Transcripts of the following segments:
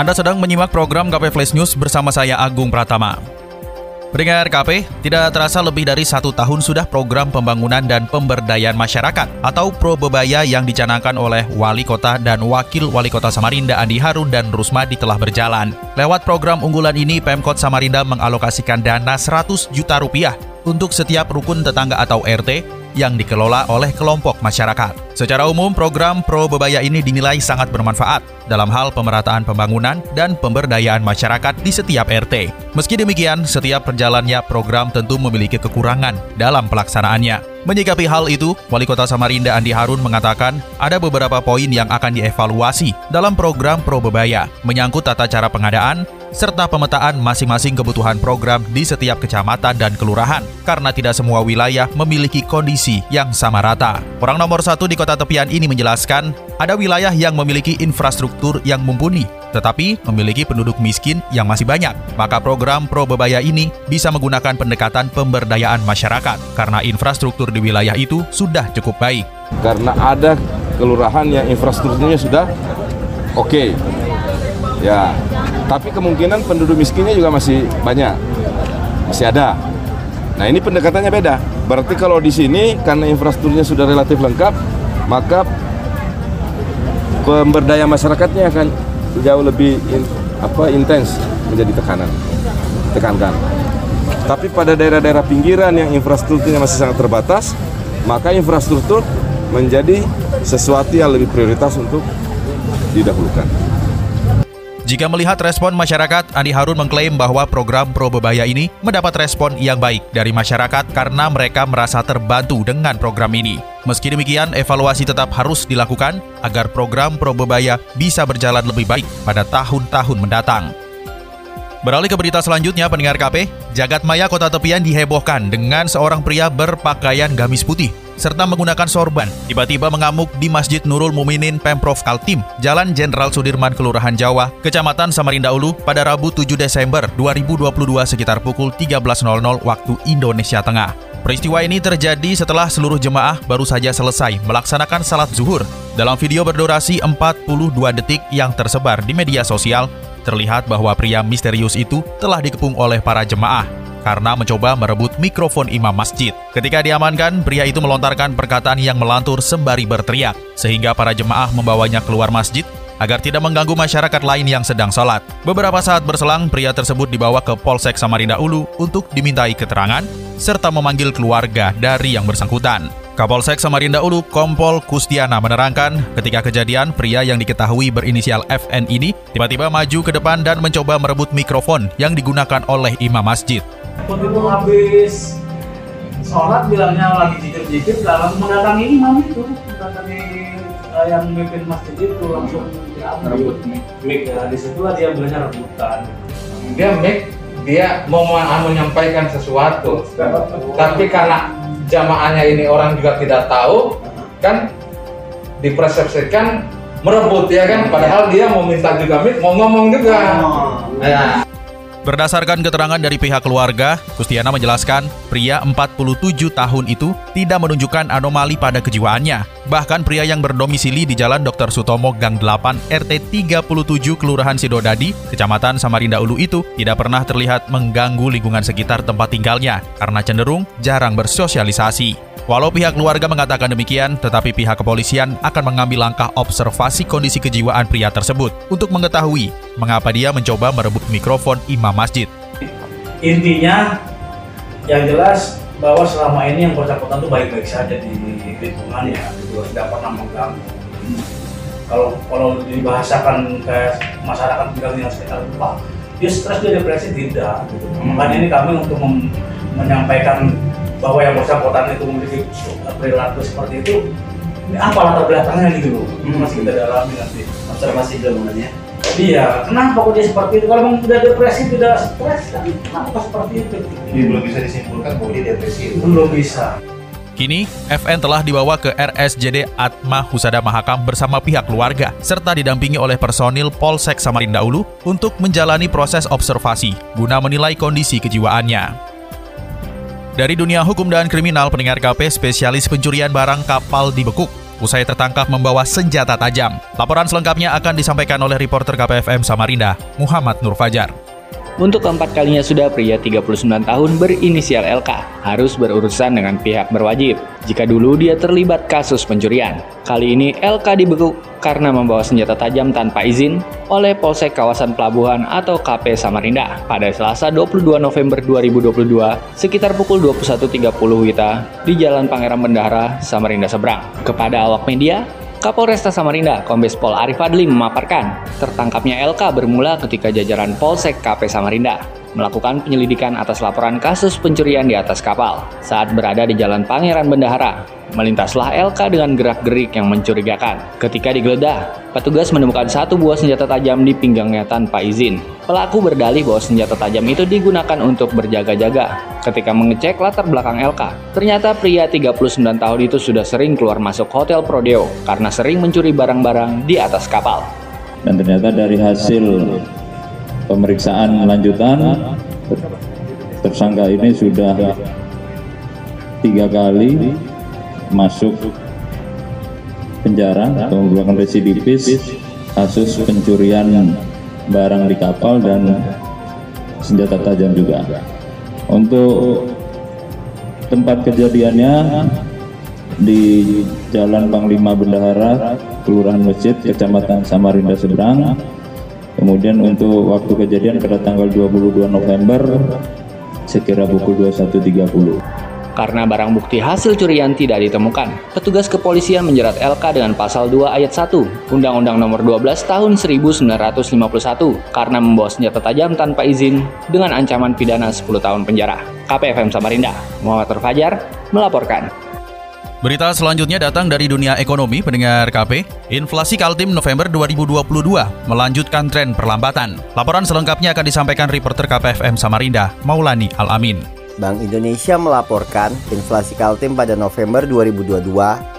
Anda sedang menyimak program KP Flash News bersama saya Agung Pratama. Pendengar KP, tidak terasa lebih dari satu tahun sudah program pembangunan dan pemberdayaan masyarakat atau Probebaya yang dicanangkan oleh Wali Kota dan Wakil Wali Kota Samarinda Andi Harun dan Rusmadi telah berjalan. Lewat program unggulan ini, Pemkot Samarinda mengalokasikan dana 100 juta rupiah untuk setiap rukun tetangga atau RT yang dikelola oleh kelompok masyarakat. Secara umum, program Pro Bebaya ini dinilai sangat bermanfaat dalam hal pemerataan pembangunan dan pemberdayaan masyarakat di setiap RT. Meski demikian, setiap perjalannya program tentu memiliki kekurangan dalam pelaksanaannya. Menyikapi hal itu, Wali Kota Samarinda Andi Harun mengatakan ada beberapa poin yang akan dievaluasi dalam program Pro Bebaya, menyangkut tata cara pengadaan, serta pemetaan masing-masing kebutuhan program di setiap kecamatan dan kelurahan, karena tidak semua wilayah memiliki kondisi yang sama rata. Orang nomor satu di kota tepian ini menjelaskan, ada wilayah yang memiliki infrastruktur yang mumpuni, tetapi memiliki penduduk miskin yang masih banyak. Maka program Pro Bebaya ini bisa menggunakan pendekatan pemberdayaan masyarakat, karena infrastruktur di wilayah itu sudah cukup baik. Karena ada kelurahan yang infrastrukturnya sudah oke, okay. ya tapi kemungkinan penduduk miskinnya juga masih banyak, masih ada. Nah ini pendekatannya beda. Berarti kalau di sini karena infrastrukturnya sudah relatif lengkap, maka pemberdayaan masyarakatnya akan jauh lebih in, apa intens menjadi tekanan, tekankan. Tapi pada daerah-daerah pinggiran yang infrastrukturnya masih sangat terbatas, maka infrastruktur menjadi sesuatu yang lebih prioritas untuk didahulukan. Jika melihat respon masyarakat, Andi Harun mengklaim bahwa program Pro Bebaya ini mendapat respon yang baik dari masyarakat karena mereka merasa terbantu dengan program ini. Meski demikian, evaluasi tetap harus dilakukan agar program Pro Bebaya bisa berjalan lebih baik pada tahun-tahun mendatang. Beralih ke berita selanjutnya, pendengar KP, Jagat Maya Kota Tepian dihebohkan dengan seorang pria berpakaian gamis putih serta menggunakan sorban, tiba-tiba mengamuk di Masjid Nurul Muminin Pemprov Kaltim, Jalan Jenderal Sudirman, Kelurahan Jawa, Kecamatan Samarinda Ulu pada Rabu 7 Desember 2022 sekitar pukul 13.00 waktu Indonesia Tengah. Peristiwa ini terjadi setelah seluruh jemaah baru saja selesai melaksanakan salat zuhur. Dalam video berdurasi 42 detik yang tersebar di media sosial, terlihat bahwa pria misterius itu telah dikepung oleh para jemaah karena mencoba merebut mikrofon imam masjid. Ketika diamankan, pria itu melontarkan perkataan yang melantur sembari berteriak, sehingga para jemaah membawanya keluar masjid agar tidak mengganggu masyarakat lain yang sedang sholat. Beberapa saat berselang, pria tersebut dibawa ke Polsek Samarinda Ulu untuk dimintai keterangan, serta memanggil keluarga dari yang bersangkutan. Kapolsek Samarinda Ulu, Kompol Kustiana menerangkan, ketika kejadian, pria yang diketahui berinisial FN ini tiba-tiba maju ke depan dan mencoba merebut mikrofon yang digunakan oleh imam masjid. Begitu habis sholat bilangnya lagi jikir-jikir langsung mendatangi imam itu, mendatangi uh, yang memimpin masjid itu langsung diambil. Mic ya, di situlah dia bilangnya rebutan. Dia mic, dia mau menyampaikan sesuatu, tapi karena jamaahnya ini orang juga tidak tahu, kan dipersepsikan merebut ya kan, padahal dia mau minta juga mic, mau ngomong juga. Nah, Berdasarkan keterangan dari pihak keluarga, Kustiana menjelaskan pria 47 tahun itu tidak menunjukkan anomali pada kejiwaannya. Bahkan pria yang berdomisili di Jalan Dr. Sutomo Gang 8 RT 37 Kelurahan Sidodadi, Kecamatan Samarinda Ulu itu tidak pernah terlihat mengganggu lingkungan sekitar tempat tinggalnya karena cenderung jarang bersosialisasi. Walau pihak keluarga mengatakan demikian, tetapi pihak kepolisian akan mengambil langkah observasi kondisi kejiwaan pria tersebut untuk mengetahui mengapa dia mencoba merebut mikrofon imam masjid. Intinya, yang jelas bahwa selama ini yang bersangkutan itu baik-baik saja di lingkungan ya, gitu, tidak pernah mengganggu. Kalau kalau dibahasakan ke masyarakat tinggal di sekitar rumah, dia stres dia depresi tidak. Gitu. Makanya ini kami untuk menyampaikan bahwa yang bersangkutan itu memiliki perilaku seperti itu ini apa latar belakangnya gitu loh hmm. masih kita dalami nanti observasi dulu ya Iya, kenapa kok dia seperti itu? Kalau memang udah depresi, udah stres, kan kenapa seperti itu? Jadi belum bisa disimpulkan bahwa dia depresi. Belum bisa. Kini, FN telah dibawa ke RSJD Atma Husada Mahakam bersama pihak keluarga, serta didampingi oleh personil Polsek Samarinda Ulu untuk menjalani proses observasi guna menilai kondisi kejiwaannya. Dari dunia hukum dan kriminal, pendengar KP spesialis pencurian barang kapal dibekuk usai tertangkap membawa senjata tajam. Laporan selengkapnya akan disampaikan oleh reporter KPFM Samarinda, Muhammad Nur Fajar. Untuk keempat kalinya sudah pria 39 tahun berinisial LK harus berurusan dengan pihak berwajib. Jika dulu dia terlibat kasus pencurian, kali ini LK dibekuk karena membawa senjata tajam tanpa izin oleh Polsek Kawasan Pelabuhan atau KP Samarinda pada Selasa 22 November 2022 sekitar pukul 21.30 WITA di Jalan Pangeran Bendahara, Samarinda Seberang. Kepada awak media, Kapolresta Samarinda, Kombes Pol Arif Adli memaparkan, tertangkapnya LK bermula ketika jajaran Polsek KP Samarinda melakukan penyelidikan atas laporan kasus pencurian di atas kapal. Saat berada di Jalan Pangeran Bendahara, melintaslah LK dengan gerak-gerik yang mencurigakan. Ketika digeledah, petugas menemukan satu buah senjata tajam di pinggangnya tanpa izin. Pelaku berdalih bahwa senjata tajam itu digunakan untuk berjaga-jaga. Ketika mengecek latar belakang LK, ternyata pria 39 tahun itu sudah sering keluar masuk hotel Prodeo karena sering mencuri barang-barang di atas kapal. Dan ternyata dari hasil pemeriksaan lanjutan, tersangka ini sudah tiga kali masuk penjara atau merupakan residivis kasus pencurian barang di kapal dan senjata tajam juga. Untuk tempat kejadiannya di Jalan Panglima Bendahara, Kelurahan Masjid, Kecamatan Samarinda Seberang. Kemudian untuk waktu kejadian pada tanggal 22 November sekira pukul 21.30. Karena barang bukti hasil curian tidak ditemukan, petugas kepolisian menjerat LK dengan pasal 2 ayat 1 Undang-Undang Nomor 12 Tahun 1951 karena membawa senjata tajam tanpa izin dengan ancaman pidana 10 tahun penjara. KPFM Samarinda, Muhammad Terfajar melaporkan. Berita selanjutnya datang dari dunia ekonomi pendengar KP. Inflasi Kaltim November 2022 melanjutkan tren perlambatan. Laporan selengkapnya akan disampaikan reporter KPFM Samarinda, Maulani Al-Amin. Bank Indonesia melaporkan inflasi Kaltim pada November 2022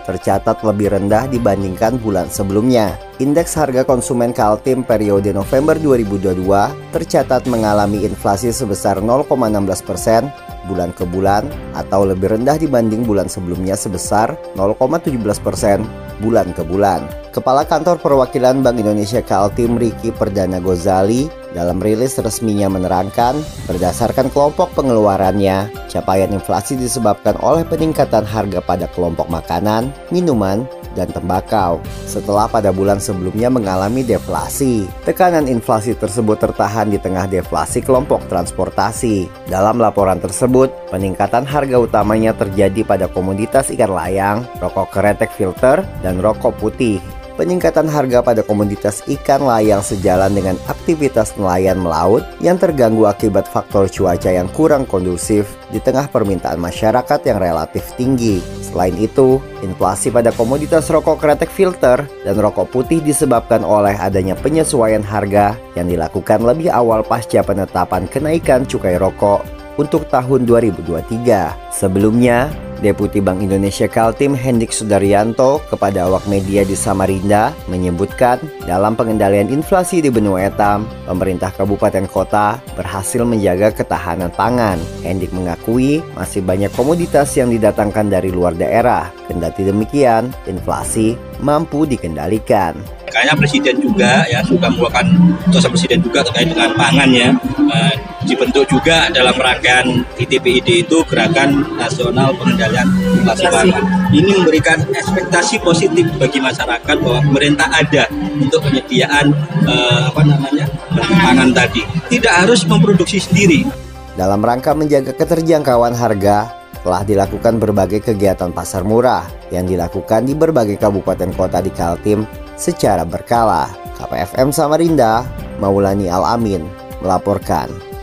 tercatat lebih rendah dibandingkan bulan sebelumnya. Indeks harga konsumen Kaltim periode November 2022 tercatat mengalami inflasi sebesar 0,16 persen bulan ke bulan atau lebih rendah dibanding bulan sebelumnya sebesar 0,17 persen bulan ke bulan. Kepala Kantor Perwakilan Bank Indonesia Kaltim Riki Perdana Gozali dalam rilis resminya menerangkan, berdasarkan kelompok pengeluarannya, capaian inflasi disebabkan oleh peningkatan harga pada kelompok makanan, minuman, dan tembakau. Setelah pada bulan sebelumnya mengalami deflasi, tekanan inflasi tersebut tertahan di tengah deflasi kelompok transportasi. Dalam laporan tersebut, peningkatan harga utamanya terjadi pada komoditas ikan layang, rokok keretek filter, dan rokok putih. Peningkatan harga pada komoditas ikan layang sejalan dengan aktivitas nelayan melaut yang terganggu akibat faktor cuaca yang kurang kondusif di tengah permintaan masyarakat yang relatif tinggi. Selain itu, inflasi pada komoditas rokok kretek filter dan rokok putih disebabkan oleh adanya penyesuaian harga yang dilakukan lebih awal pasca penetapan kenaikan cukai rokok untuk tahun 2023. Sebelumnya, Deputi Bank Indonesia Kaltim Hendik Sudaryanto kepada awak media di Samarinda menyebutkan dalam pengendalian inflasi di benua etam, pemerintah kabupaten kota berhasil menjaga ketahanan pangan. Hendik mengakui masih banyak komoditas yang didatangkan dari luar daerah. Kendati demikian, inflasi mampu dikendalikan. Makanya Presiden juga ya sudah melakukan tugas Presiden juga terkait dengan pangan ya. E, dibentuk juga dalam rangkaian ITPID itu Gerakan Nasional Pengendalian Inflasi Pangan. Ini memberikan ekspektasi positif bagi masyarakat bahwa pemerintah ada untuk penyediaan e, apa namanya pangan tadi. Tidak harus memproduksi sendiri. Dalam rangka menjaga keterjangkauan harga, telah dilakukan berbagai kegiatan pasar murah yang dilakukan di berbagai kabupaten kota di Kaltim secara berkala. KPFM Samarinda, Maulani Alamin melaporkan.